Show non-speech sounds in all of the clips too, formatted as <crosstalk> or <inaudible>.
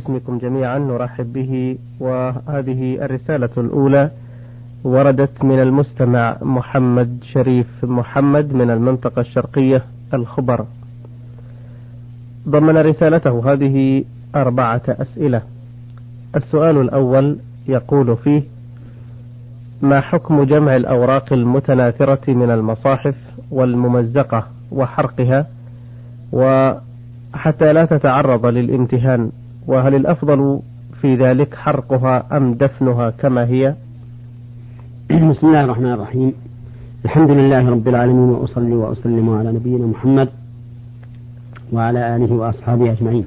اسمكم جميعا نرحب به. وهذه الرسالة الأولى وردت من المستمع محمد شريف محمد من المنطقة الشرقية الخبر. ضمن رسالته هذه أربعة أسئلة. السؤال الأول يقول فيه ما حكم جمع الأوراق المتناثرة من المصاحف والممزقة وحرقها؟ وحتى لا تتعرض للامتهان وهل الأفضل في ذلك حرقها أم دفنها كما هي؟ <clears throat> بسم الله الرحمن الرحيم. الحمد لله رب العالمين وأصلي وأسلم على نبينا محمد وعلى آله وأصحابه أجمعين.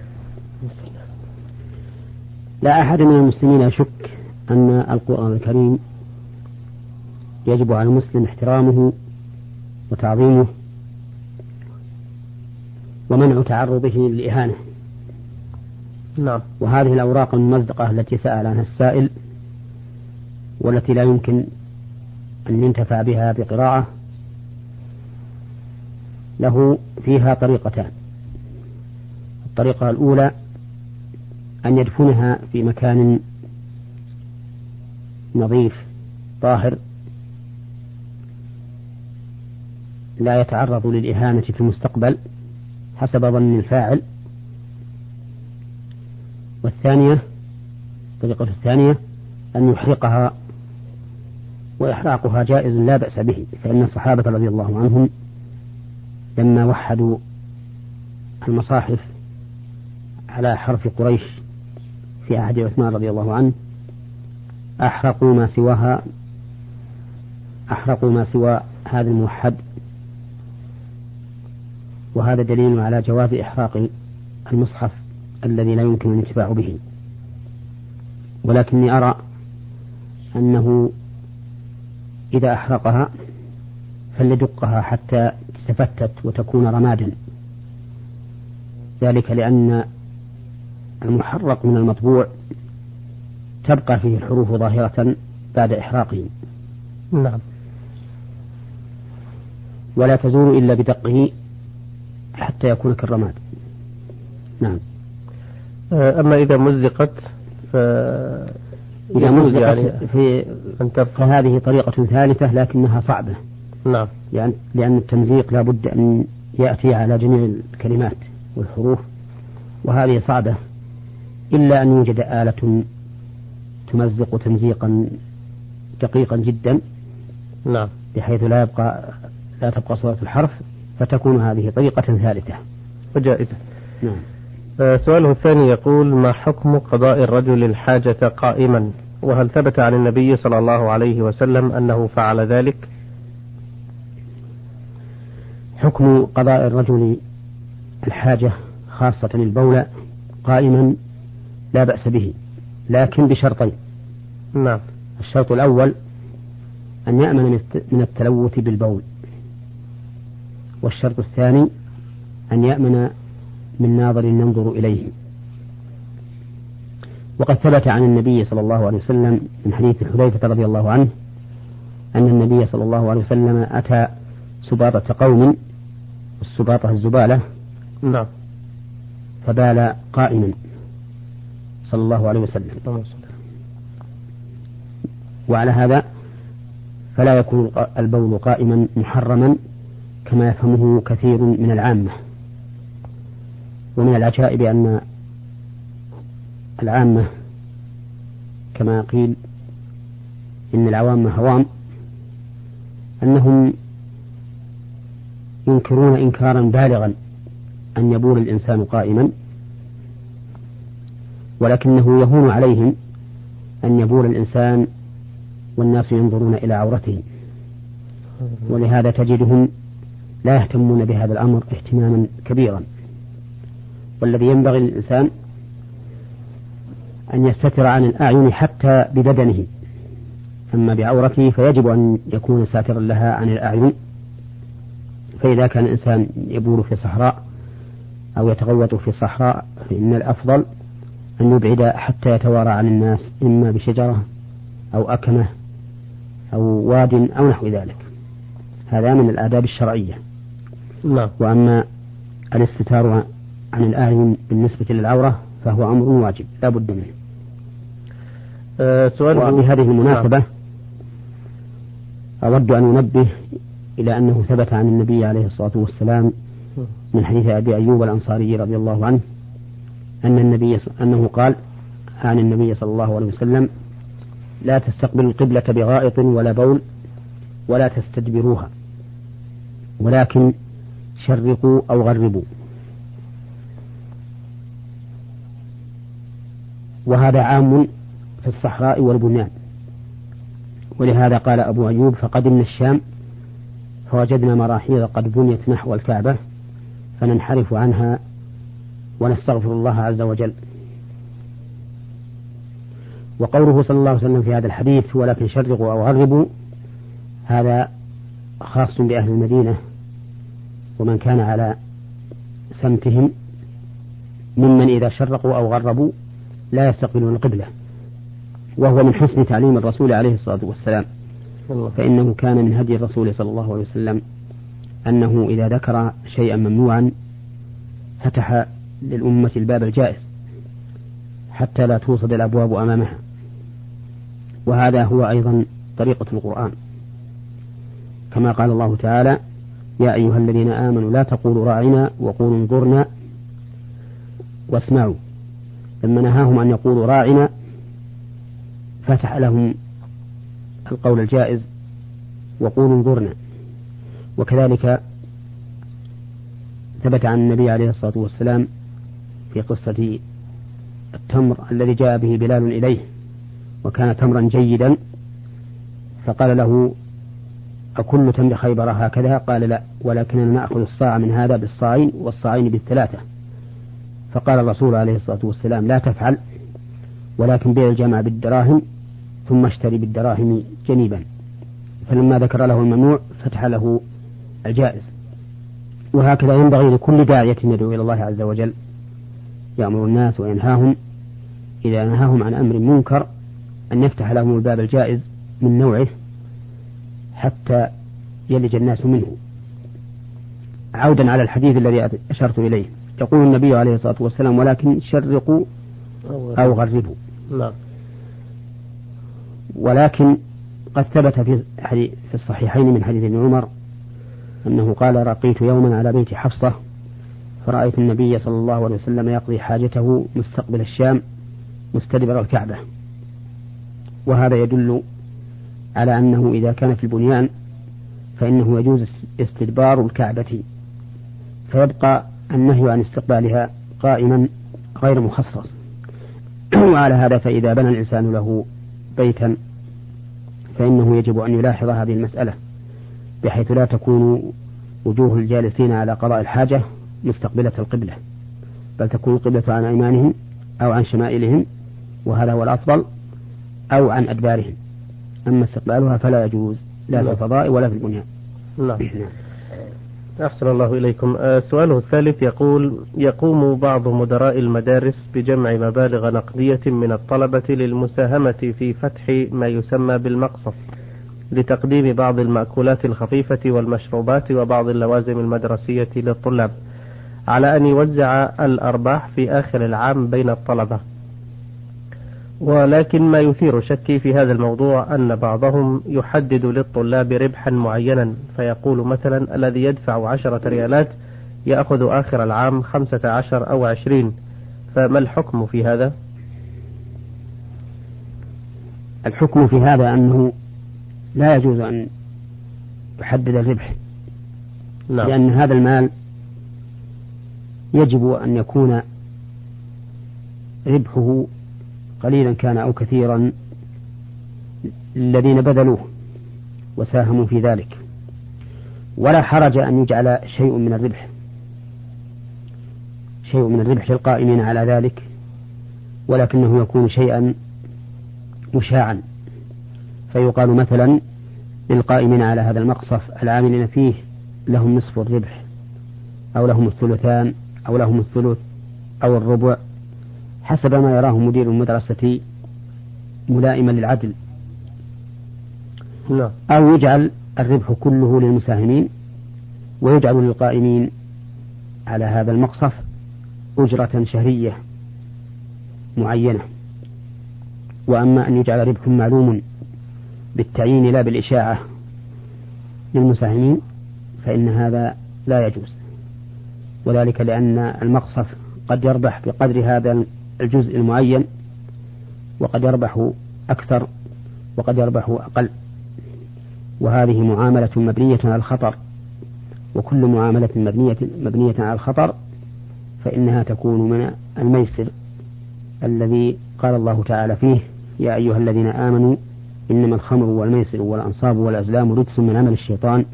لا أحد من المسلمين يشك أن القرآن الكريم يجب على المسلم احترامه وتعظيمه ومنع تعرضه للإهانة نعم. وهذه الأوراق الممزقة التي سأل عنها السائل والتي لا يمكن أن ينتفع بها بقراءة له فيها طريقتان. الطريقة الأولى أن يدفنها في مكان نظيف طاهر لا يتعرض للإهانة في المستقبل حسب ظن الفاعل. والثانية الطريقة الثانية أن يحرقها وإحراقها جائز لا بأس به فإن الصحابة رضي الله عنهم لما وحدوا المصاحف على حرف قريش في عهد عثمان رضي الله عنه أحرقوا ما سواها أحرقوا ما سوى هذا الموحد وهذا دليل على جواز إحراق المصحف الذي لا يمكن الانتفاع به. ولكني أرى أنه إذا أحرقها فليدقها حتى تتفتت وتكون رمادا. ذلك لأن المحرق من المطبوع تبقى فيه الحروف ظاهرة بعد إحراقه. نعم. ولا تزول إلا بدقه حتى يكون كالرماد. نعم. أما إذا مزقت ف إذا مزقت يعني في أن تبقى فهذه طريقة ثالثة لكنها صعبة. نعم. يعني لأن التمزيق لا بد أن يأتي على جميع الكلمات والحروف وهذه صعبة. إلا أن يوجد آلة تمزق تمزيقا دقيقا جدا نعم. بحيث لا يبقى لا تبقى صورة الحرف فتكون هذه طريقة ثالثة. وجائزة. نعم. آه، سؤاله الثاني يقول ما حكم قضاء الرجل الحاجة قائما؟ وهل ثبت عن النبي صلى الله عليه وسلم أنه فعل ذلك؟ حكم قضاء الرجل الحاجة خاصة البول قائما لا بأس به لكن بشرطين. نعم. الشرط الأول أن يأمن من التلوث بالبول. والشرط الثاني أن يأمن من ناظر ينظر إليه. وقد ثبت عن النبي صلى الله عليه وسلم من حديث حذيفة رضي الله عنه أن النبي صلى الله عليه وسلم أتى سباطة قوم السباطة الزبالة نعم. فبال قائما صلى الله عليه وسلم. وعلى هذا فلا يكون البول قائما محرما كما يفهمه كثير من العامة. ومن العجائب أن العامة كما قيل إن العوام هوام أنهم ينكرون إنكارا بالغا أن يبول الإنسان قائما ولكنه يهون عليهم أن يبول الإنسان والناس ينظرون إلى عورته. ولهذا تجدهم لا يهتمون بهذا الأمر اهتماما كبيرا. والذي ينبغي للإنسان أن يستتر عن الأعين حتى ببدنه أما بعورته فيجب أن يكون ساترا لها عن الأعين. فإذا كان الإنسان يبول في صحراء أو يتغوط في صحراء فإن الأفضل أن يبعد حتى يتوارى عن الناس إما بشجرة أو أكمة أو واد أو نحو ذلك. هذا من الآداب الشرعية. نعم. وأما الاستتار عن الأعين بالنسبة للعورة فهو أمر واجب لا بد منه أه سؤال وبهذه المناسبة نعم. أود أن أنبه إلى أنه ثبت عن النبي عليه الصلاة والسلام من حديث أبي أيوب الأنصاري رضي الله عنه أن النبي أنه قال عن النبي صلى الله عليه وسلم لا تستقبلوا القبلة بغائط ولا بول ولا تستدبروها ولكن شرقوا أو غربوا وهذا عام في الصحراء والبنيان ولهذا قال أبو أيوب فقدمنا الشام فوجدنا مراحيض قد بنيت نحو الكعبة فننحرف عنها ونستغفر الله عز وجل. وقوله صلى الله عليه وسلم في هذا الحديث ولكن شرقوا أو غربوا هذا خاص بأهل المدينة ومن كان على سمتهم ممن إذا شرقوا أو غربوا لا يستقبلون القبلة وهو من حسن تعليم الرسول عليه الصلاة والسلام. فإنه كان من هدي الرسول صلى الله عليه وسلم أنه إذا ذكر شيئا ممنوعا فتح للأمة الباب الجائز حتى لا توصد الأبواب أمامها. وهذا هو أيضا طريقة القرآن. كما قال الله تعالى يا أيها الذين آمنوا لا تقولوا راعنا وقولوا انظرنا واسمعوا. لما نهاهم أن يقولوا راعنا فتح لهم القول الجائز وقولوا انظرنا. وكذلك ثبت عن النبي عليه الصلاة والسلام في قصة التمر الذي جاء به بلال إليه وكان تمرا جيدا فقال له أكل تمر خيبر هكذا؟ قال لا ولكننا نأخذ الصاع من هذا بالصاعين والصاعين بالثلاثة. فقال الرسول عليه الصلاة والسلام لا تفعل ولكن بيع الجمع بالدراهم ثم اشتري بالدراهم جنيبا. فلما ذكر له الممنوع فتح له الجائز. وهكذا ينبغي لكل داعية يدعو إلى الله عز وجل. يأمر الناس وينهاهم. إذا نهاهم عن أمر منكر أن يفتح لهم الباب الجائز من نوعه حتى يلج الناس منه. عودا على الحديث الذي أشرت إليه. يقول النبي عليه الصلاة والسلام ولكن شرقوا أو غربوا. نعم. ولكن قد ثبت في في الصحيحين من حديث ابن عمر أنه قال رقيت يوما على بيت حفصة فرأيت النبي صلى الله عليه وسلم يقضي حاجته مستقبل الشام مستدبر الكعبة. وهذا يدل على أنه إذا كان في البنيان فإنه يجوز استدبار الكعبة فيبقى النهي عن استقبالها قائما غير مخصص <clears throat> وعلى هذا فإذا بنى الإنسان له بيتا فإنه يجب أن يلاحظ هذه المسألة بحيث لا تكون وجوه الجالسين على قضاء الحاجة مستقبلة القبلة بل تكون القبلة عن أيمانهم أو عن شمائلهم وهذا هو الأفضل أو عن أدبارهم أما استقبالها فلا يجوز لا في نعم. الفضاء ولا في البنيان نعم. <clears throat> أحسن الله إليكم. آه، سؤاله الثالث يقول يقوم بعض مدراء المدارس بجمع مبالغ نقدية من الطلبة للمساهمة في فتح ما يسمى بالمقصف لتقديم بعض المأكولات الخفيفة والمشروبات وبعض اللوازم المدرسية للطلاب على أن يوزع الأرباح في آخر العام بين الطلبة. ولكن ما يثير شكي في هذا الموضوع أن بعضهم يحدد للطلاب ربحا معينا فيقول مثلا الذي يدفع عشرة ريالات يأخذ آخر العام خمسة عشر أو عشرين فما الحكم في هذا الحكم في هذا أنه لا يجوز أن يحدد الربح نعم. لأن هذا المال يجب أن يكون ربحه قليلا كان أو كثيرا الذين بذلوه وساهموا في ذلك. ولا حرج أن يجعل شيء من الربح شيء من الربح للقائمين على ذلك ولكنه يكون شيئا مشاعا. فيقال مثلا للقائمين على هذا المقصف العاملين فيه لهم نصف الربح أو لهم الثلثان أو لهم الثلث أو الربع. حسب ما يراه مدير المدرسة ملائما للعدل. لا. أو يجعل الربح كله للمساهمين ويجعل للقائمين على هذا المقصف أجرة شهرية معينة. وأما أن يجعل ربح معلوم بالتعيين لا بالإشاعة للمساهمين فإن هذا لا يجوز. وذلك لأن المقصف قد يربح بقدر هذا الجزء المعين وقد يربح أكثر وقد يربح أقل. وهذه معاملة مبنية على الخطر وكل معاملة مبنية مبنية على الخطر فإنها تكون من الميسر الذي قال الله تعالى فيه يا أيها الذين آمنوا إنما الخمر والميسر والأنصاب والأزلام رجس من عمل الشيطان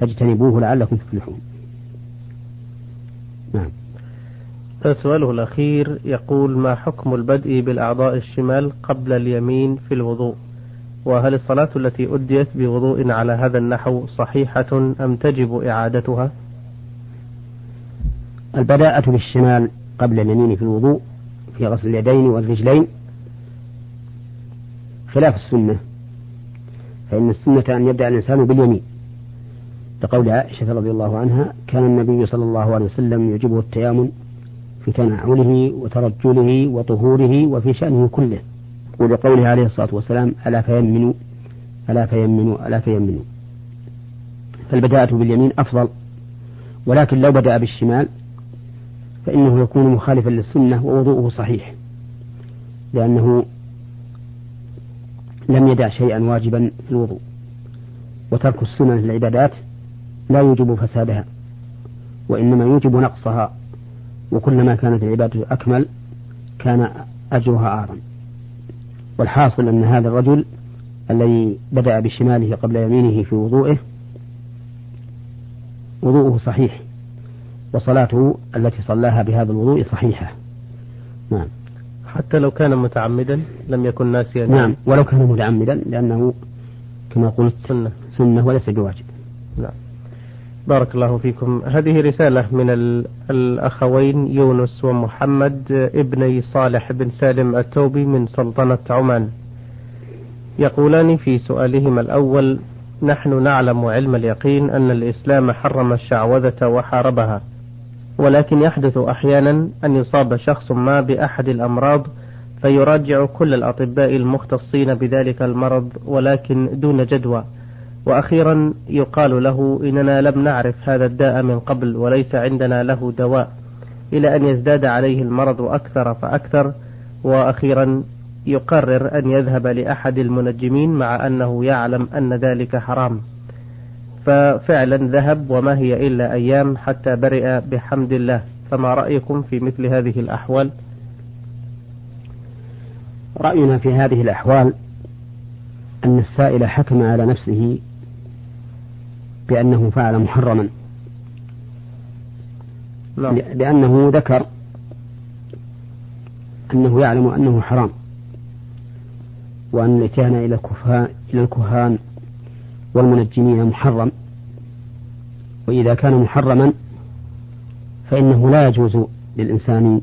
فاجتنبوه لعلكم تفلحون. نعم. سؤاله الأخير يقول ما حكم البدء بالأعضاء الشمال قبل اليمين في الوضوء؟ وهل الصلاة التي أديت بوضوء على هذا النحو صحيحة أم تجب إعادتها؟ البداءة بالشمال قبل اليمين في الوضوء في غسل اليدين والرجلين خلاف السنة فإن السنة أن يبدأ الإنسان باليمين. لقول عائشة رضي الله عنها كان النبي صلى الله عليه وسلم يعجبه التيامن في تنعله وترجله وطهوره وفي شأنه كله. ولقوله عليه الصلاة والسلام ألا فيمنوا؟ ألا فيمنوا؟ ألا فيمنوا؟ فالبداءة باليمين أفضل ولكن لو بدأ بالشمال فإنه يكون مخالفا للسنة ووضوءه صحيح لأنه لم يدع شيئا واجبا في الوضوء وترك السنن العبادات لا يوجب فسادها وإنما يوجب نقصها. وكلما كانت العبادة أكمل كان أجرها أعظم. والحاصل أن هذا الرجل الذي بدأ بشماله قبل يمينه في وضوءه وضوءه صحيح وصلاته التي صلاها بهذا الوضوء صحيحة. نعم. حتى لو كان متعمدا لم يكن ناسيا. نعم. ولو كان متعمدا لأنه كما قلت سنة. سنة وليس بواجب. نعم. بارك الله فيكم. هذه رسالة من الأخوين يونس ومحمد ابني صالح بن سالم التوبي من سلطنة عمان. يقولان في سؤالهما الأول نحن نعلم علم اليقين أن الإسلام حرم الشعوذة وحاربها ولكن يحدث أحيانا أن يصاب شخص ما بأحد الأمراض فيراجع كل الأطباء المختصين بذلك المرض ولكن دون جدوى. وأخيرا يقال له إننا لم نعرف هذا الداء من قبل وليس عندنا له دواء إلى أن يزداد عليه المرض أكثر فأكثر. وأخيرا يقرر أن يذهب لأحد المنجمين مع أنه يعلم أن ذلك حرام. ففعلا ذهب وما هي إلا أيام حتى برئ بحمد الله. فما رأيكم في مثل هذه الأحوال؟ رأينا في هذه الأحوال أن السائل حكم على نفسه بأنه فعل محرما. لا. لأنه ذكر أنه يعلم أنه حرام. وأن الإتيان إلى إلى الكهان والمنجمين محرم. وإذا كان محرما فإنه لا يجوز للإنسان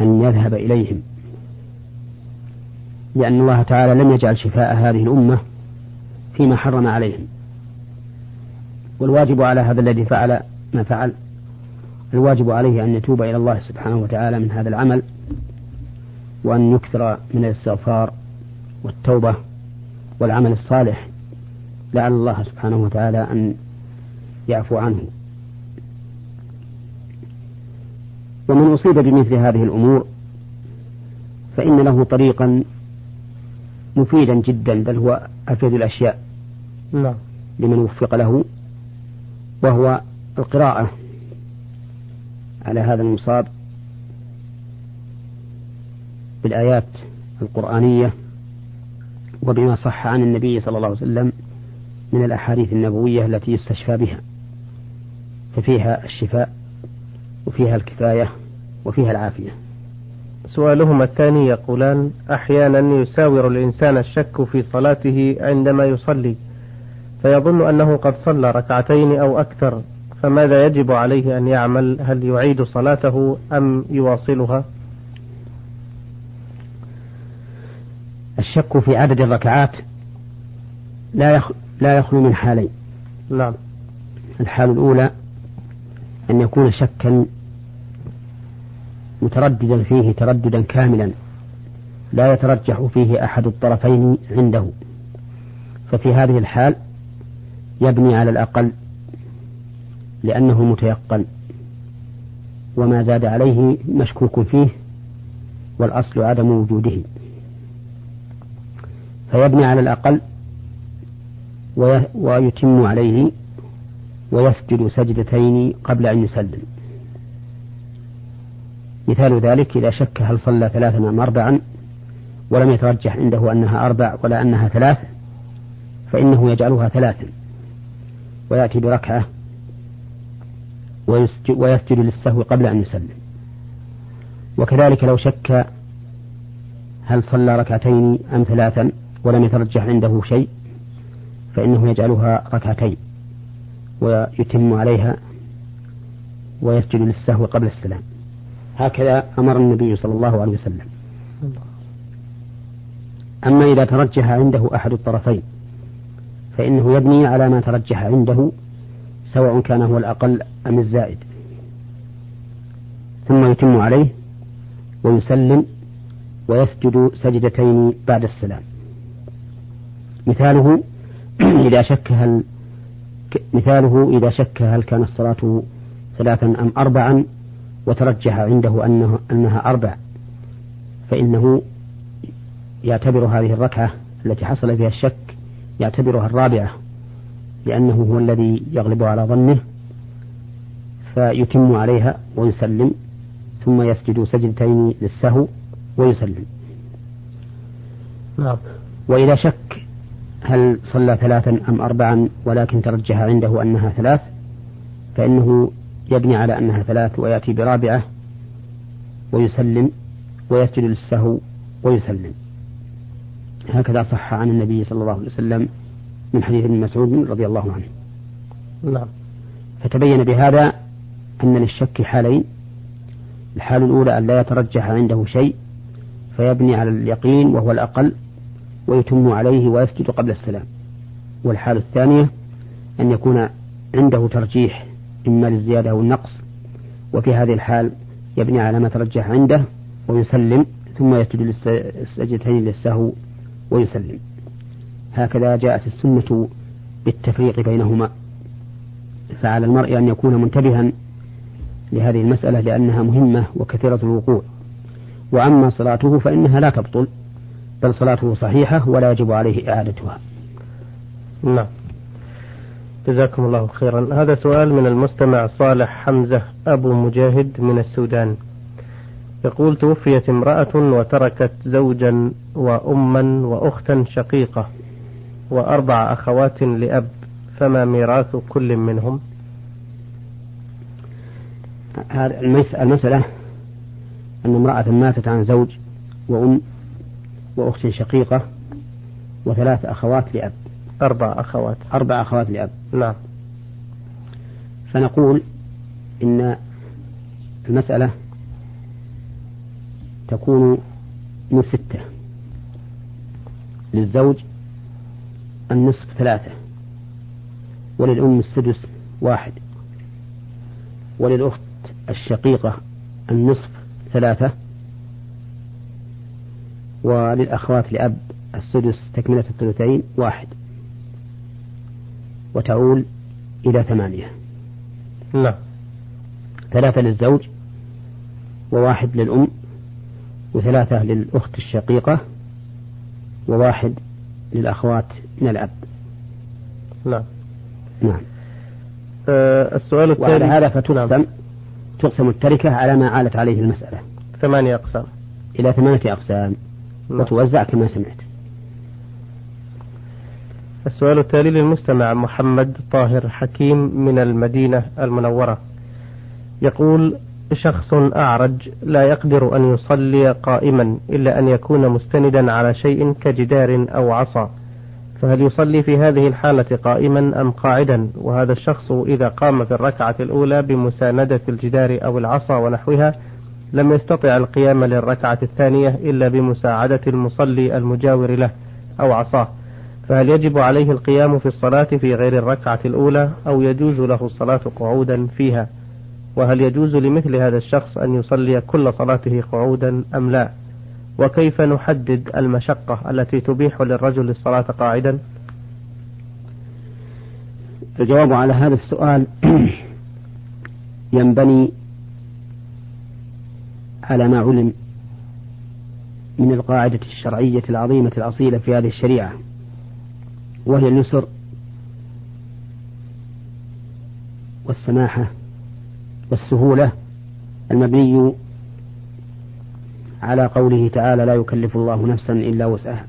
أن يذهب إليهم. لأن الله تعالى لم يجعل شفاء هذه الأمة فيما حرم عليهم. والواجب على هذا الذي فعل ما فعل. الواجب عليه أن يتوب إلى الله سبحانه وتعالى من هذا العمل وأن يكثر من الاستغفار والتوبة والعمل الصالح. لعل الله سبحانه وتعالى أن يعفو عنه. ومن أصيب بمثل هذه الأمور فإن له طريقا مفيدا جدا بل هو أفيد الأشياء. نعم. لمن وفق له. وهو القراءة على هذا المصاب بالآيات القرآنية وبما صح عن النبي صلى الله عليه وسلم من الأحاديث النبوية التي يستشفى بها ففيها الشفاء وفيها الكفاية وفيها العافية. سؤالهما الثاني يقولان أحيانا يساور الإنسان الشك في صلاته عندما يصلي. فيظن أنه قد صلى ركعتين أو أكثر فماذا يجب عليه أن يعمل؟ هل يعيد صلاته أم يواصلها؟ الشك في عدد الركعات لا لا يخلو من حالين. نعم. الحال الأولى أن يكون شكا مترددا فيه ترددا كاملا لا يترجح فيه أحد الطرفين عنده. ففي هذه الحال يبني على الأقل لأنه متيقن وما زاد عليه مشكوك فيه والأصل عدم وجوده فيبني على الأقل ويتم عليه ويسجد سجدتين قبل أن يسلم. مثال ذلك إذا شك هل صلى ثلاثا أم أربعا ولم يترجح عنده أنها أربع ولا أنها ثلاث فإنه يجعلها ثلاثا. ويأتي بركعة ويسجد للسهو قبل أن يسلم. وكذلك لو شك هل صلى ركعتين أم ثلاثا ولم يترجح عنده شيء فإنه يجعلها ركعتين ويتم عليها ويسجد للسهو قبل السلام. هكذا أمر النبي صلى الله عليه وسلم. أما إذا ترجح عنده أحد الطرفين فإنه يبني على ما ترجح عنده سواء كان هو الأقل أم الزائد. ثم يتم عليه ويسلم ويسجد سجدتين بعد السلام. مثاله <clears throat> إذا شك هل مثاله إذا شك هل كان الصلاة ثلاثا أم أربعا وترجح عنده أنه أنها أربع فإنه يعتبر هذه الركعة التي حصل فيها الشك يعتبرها الرابعة لأنه هو الذي يغلب على ظنه فيتم عليها ويسلم ثم يسجد سجدتين للسهو ويسلم. نعم. وإذا شك هل صلى ثلاثا أم أربعا ولكن ترجح عنده أنها ثلاث فإنه يبني على أنها ثلاث ويأتي برابعة ويسلم ويسجد للسهو ويسلم. هكذا صح عن النبي صلى الله عليه وسلم من حديث ابن مسعود رضي الله عنه. نعم. فتبين بهذا أن للشك حالين. الحال الأولى أن لا يترجح عنده شيء فيبني على اليقين وهو الأقل ويتم عليه ويسجد قبل السلام. والحال الثانية أن يكون عنده ترجيح إما للزيادة أو النقص. وفي هذه الحال يبني على ما ترجح عنده ويسلم ثم يسجد للسجدتين للسهو ويسلم. هكذا جاءت السنة بالتفريق بينهما. فعلى المرء أن يكون منتبها لهذه المسألة لأنها مهمة وكثيرة الوقوع. وأما صلاته فإنها لا تبطل بل صلاته صحيحة ولا يجب عليه إعادتها. نعم. جزاكم الله خيرا. هذا سؤال من المستمع صالح حمزة أبو مجاهد من السودان. يقول توفيت امرأة وتركت زوجا وأما وأختا شقيقة وأربع أخوات لأب فما ميراث كل منهم؟ المسألة أن امرأة ماتت عن زوج وأم وأخت شقيقة وثلاث أخوات لأب. أربع أخوات. أربع أخوات لأب. نعم. فنقول إن المسألة تكون من ستة. للزوج النصف ثلاثة. وللأم السدس واحد. وللأخت الشقيقة النصف ثلاثة. وللأخوات لأب السدس تكملة الثلثين واحد. وتعول إلى ثمانية. نعم. ثلاثة للزوج وواحد للأم. وثلاثة للأخت الشقيقة وواحد للأخوات من الأب. نعم. نعم. أه السؤال الثاني وعلى هذا فتقسم نعم. تقسم التركة على ما عالت عليه المسألة. ثمانية أقسام. إلى ثمانية أقسام. نعم. وتوزع كما سمعت. السؤال التالي للمستمع محمد طاهر حكيم من المدينة المنورة. يقول شخص أعرج لا يقدر أن يصلي قائما إلا أن يكون مستندا على شيء كجدار أو عصا. فهل يصلي في هذه الحالة قائما أم قاعدا؟ وهذا الشخص إذا قام في الركعة الأولى بمساندة الجدار أو العصا ونحوها لم يستطع القيام للركعة الثانية إلا بمساعدة المصلي المجاور له أو عصاه. فهل يجب عليه القيام في الصلاة في غير الركعة الأولى أو يجوز له الصلاة قعودا فيها؟ وهل يجوز لمثل هذا الشخص أن يصلي كل صلاته قعودا أم لا؟ وكيف نحدد المشقة التي تبيح للرجل الصلاة قاعدا؟ الجواب على هذا السؤال <clears throat> ينبني على ما علم من القاعدة الشرعية العظيمة الأصيلة في هذه الشريعة وهي اليسر والسماحة والسهولة المبني على قوله تعالى لا يكلف الله نفسا إلا وسعها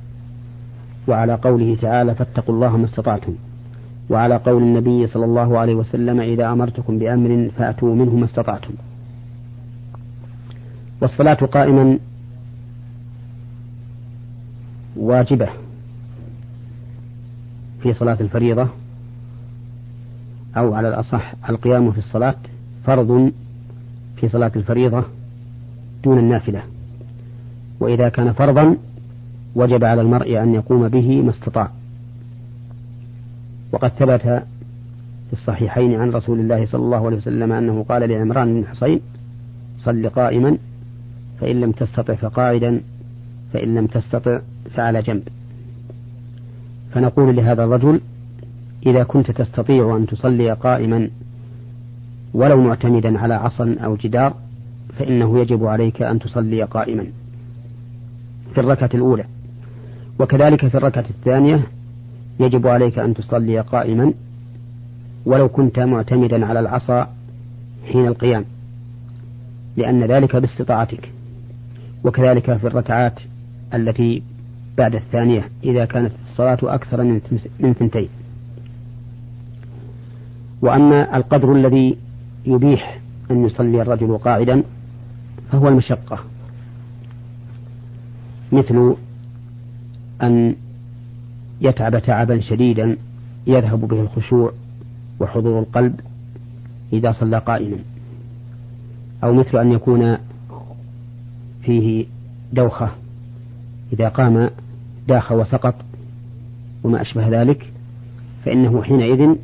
وعلى قوله تعالى فاتقوا الله ما استطعتم وعلى قول النبي صلى الله عليه وسلم إذا أمرتكم بأمر فأتوا منه ما استطعتم. والصلاة قائما واجبة في صلاة الفريضة أو على الأصح القيام في الصلاة فرض في صلاة الفريضة دون النافلة. وإذا كان فرضا وجب على المرء أن يقوم به ما استطاع. وقد ثبت في الصحيحين عن رسول الله صلى الله عليه وسلم أنه قال لعمران بن حصين صل قائما فإن لم تستطع فقاعدا فإن لم تستطع فعلى جنب. فنقول لهذا الرجل إذا كنت تستطيع أن تصلي قائما ولو معتمدا على عصا أو جدار فإنه يجب عليك أن تصلي قائما في الركعة الأولى. وكذلك في الركعة الثانية يجب عليك أن تصلي قائما ولو كنت معتمدا على العصا حين القيام لأن ذلك باستطاعتك. وكذلك في الركعات التي بعد الثانية إذا كانت الصلاة أكثر من ثنتين. وأما القدر الذي يبيح أن يصلي الرجل قاعدا فهو المشقة. مثل أن يتعب تعبا شديدا يذهب به الخشوع وحضور القلب إذا صلى قائما أو مثل أن يكون فيه دوخة إذا قام داخ وسقط وما أشبه ذلك فإنه حينئذ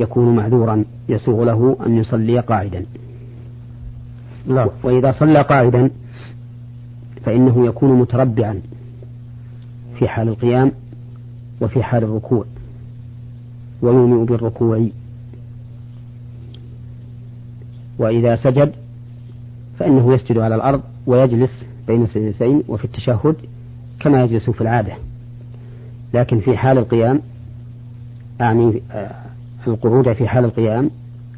يكون معذورا. يسوغ له أن يصلي قاعدا. لا. وإذا صلى قاعدا فإنه يكون متربعا في حال القيام وفي حال الركوع ويومئ بالركوع. وإذا سجد فإنه يسجد على الأرض ويجلس بين السجدتين وفي التشهد كما يجلس في العادة. لكن في حال القيام أعني آه، القعود في حال القيام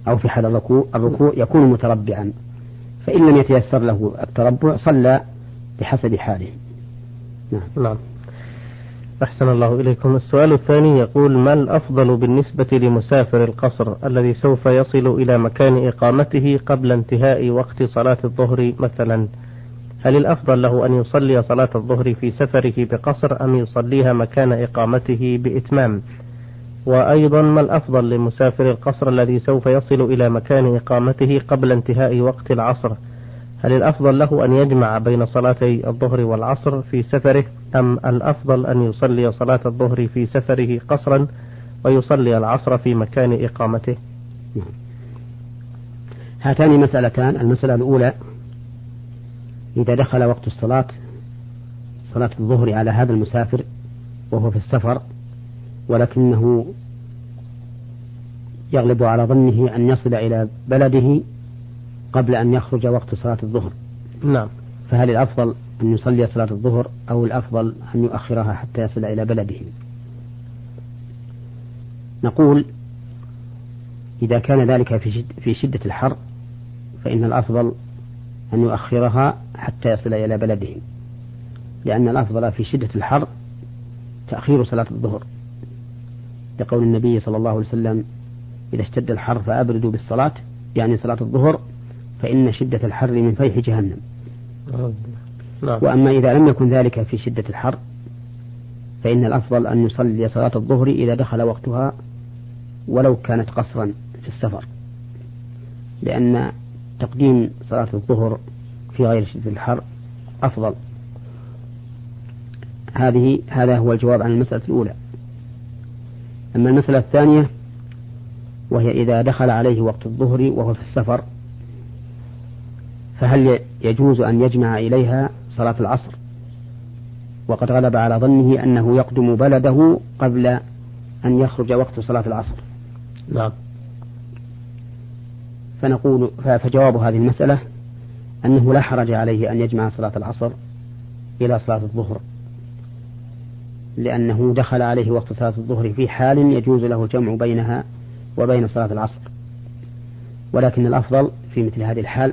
أو في حال الركوع الركوع يكون متربعا. فإن لم يتيسر له التربع صلى بحسب حاله. نعم, نعم. أحسن الله إليكم. السؤال الثاني يقول ما الأفضل بالنسبة لمسافر القصر الذي سوف يصل إلى مكان إقامته قبل انتهاء وقت صلاة الظهر مثلا؟ هل الأفضل له أن يصلي صلاة الظهر في سفره بقصر أم يصليها مكان إقامته بإتمام؟ وأيضا ما الأفضل لمسافر القصر الذي سوف يصل إلى مكان إقامته قبل انتهاء وقت العصر؟ هل الأفضل له أن يجمع بين صلاتي الظهر والعصر في سفره أم الأفضل أن يصلي صلاة الظهر في سفره قصرا ويصلي العصر في مكان إقامته؟ هاتان مسألتان. المسألة الأولى إذا دخل وقت الصلاة صلاة الظهر على هذا المسافر وهو في السفر ولكنه يغلب على ظنه أن يصل إلى بلده قبل أن يخرج وقت صلاة الظهر. نعم. فهل الأفضل أن يصلي صلاة الظهر أو الأفضل أن يؤخرها حتى يصل إلى بلده؟ نقول إذا كان ذلك في, شد في شدة الحر فإن الأفضل أن يؤخرها حتى يصل إلى بلده لأن الأفضل في شدة الحر تأخير صلاة الظهر. لقول النبي صلى الله عليه وسلم إذا اشتد الحر فأبردوا بالصلاة. يعني صلاة الظهر فإن شدة الحر من فيح جهنم. نعم. وأما إذا لم يكن ذلك في شدة الحر فإن الأفضل أن يصلي صلاة الظهر إذا دخل وقتها ولو كانت قصرا في السفر. لأن تقديم صلاة الظهر في غير شدة الحر أفضل. هذه هذا هو الجواب عن المسألة الأولى. أما المسألة الثانية وهي إذا دخل عليه وقت الظهر وهو في السفر فهل يجوز أن يجمع إليها صلاة العصر؟ وقد غلب على ظنه أنه يقدم بلده قبل أن يخرج وقت صلاة العصر. نعم. فنقول فجواب هذه المسألة أنه لا حرج عليه أن يجمع صلاة العصر إلى صلاة الظهر. لأنه دخل عليه وقت صلاة الظهر في حال يجوز له الجمع بينها وبين صلاة العصر. ولكن الأفضل في مثل هذه الحال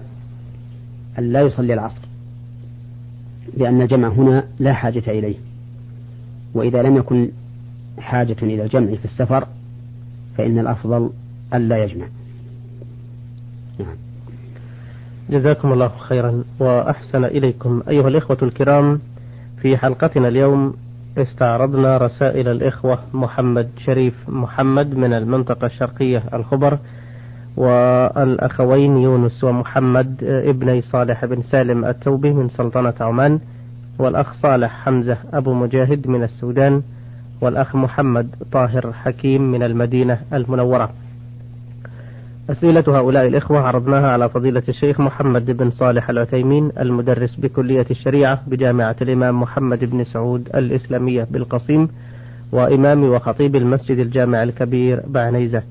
أن لا يصلي العصر لأن الجمع هنا لا حاجة إليه. وإذا لم يكن حاجة إلى الجمع في السفر فإن الأفضل ألا يجمع. نعم. جزاكم الله خيرا وأحسن إليكم أيها الإخوة الكرام في حلقتنا اليوم استعرضنا رسائل الإخوة محمد شريف محمد من المنطقة الشرقية الخبر والأخوين يونس ومحمد ابني صالح بن سالم التوبي من سلطنة عمان والأخ صالح حمزة أبو مجاهد من السودان والأخ محمد طاهر حكيم من المدينة المنورة. أسئلة هؤلاء الإخوة عرضناها على فضيلة الشيخ محمد بن صالح العثيمين المدرس بكلية الشريعة بجامعة الإمام محمد بن سعود الإسلامية بالقصيم وإمام وخطيب المسجد الجامع الكبير بعنيزة.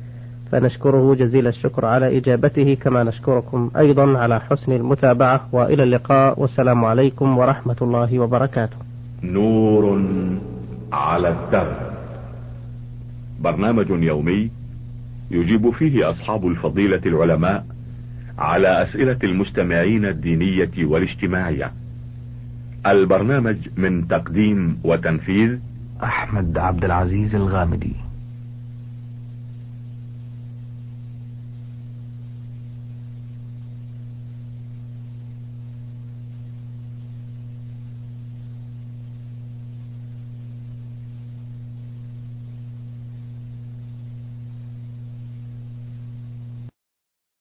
فنشكره جزيل الشكر على إجابته كما نشكركم أيضا على حسن المتابعة وإلى اللقاء والسلام عليكم ورحمة الله وبركاته. نور على الدرب. برنامج يومي يجيب فيه أصحاب الفضيلة العلماء على أسئلة المستمعين الدينية والاجتماعية. البرنامج من تقديم وتنفيذ أحمد عبد العزيز الغامدي.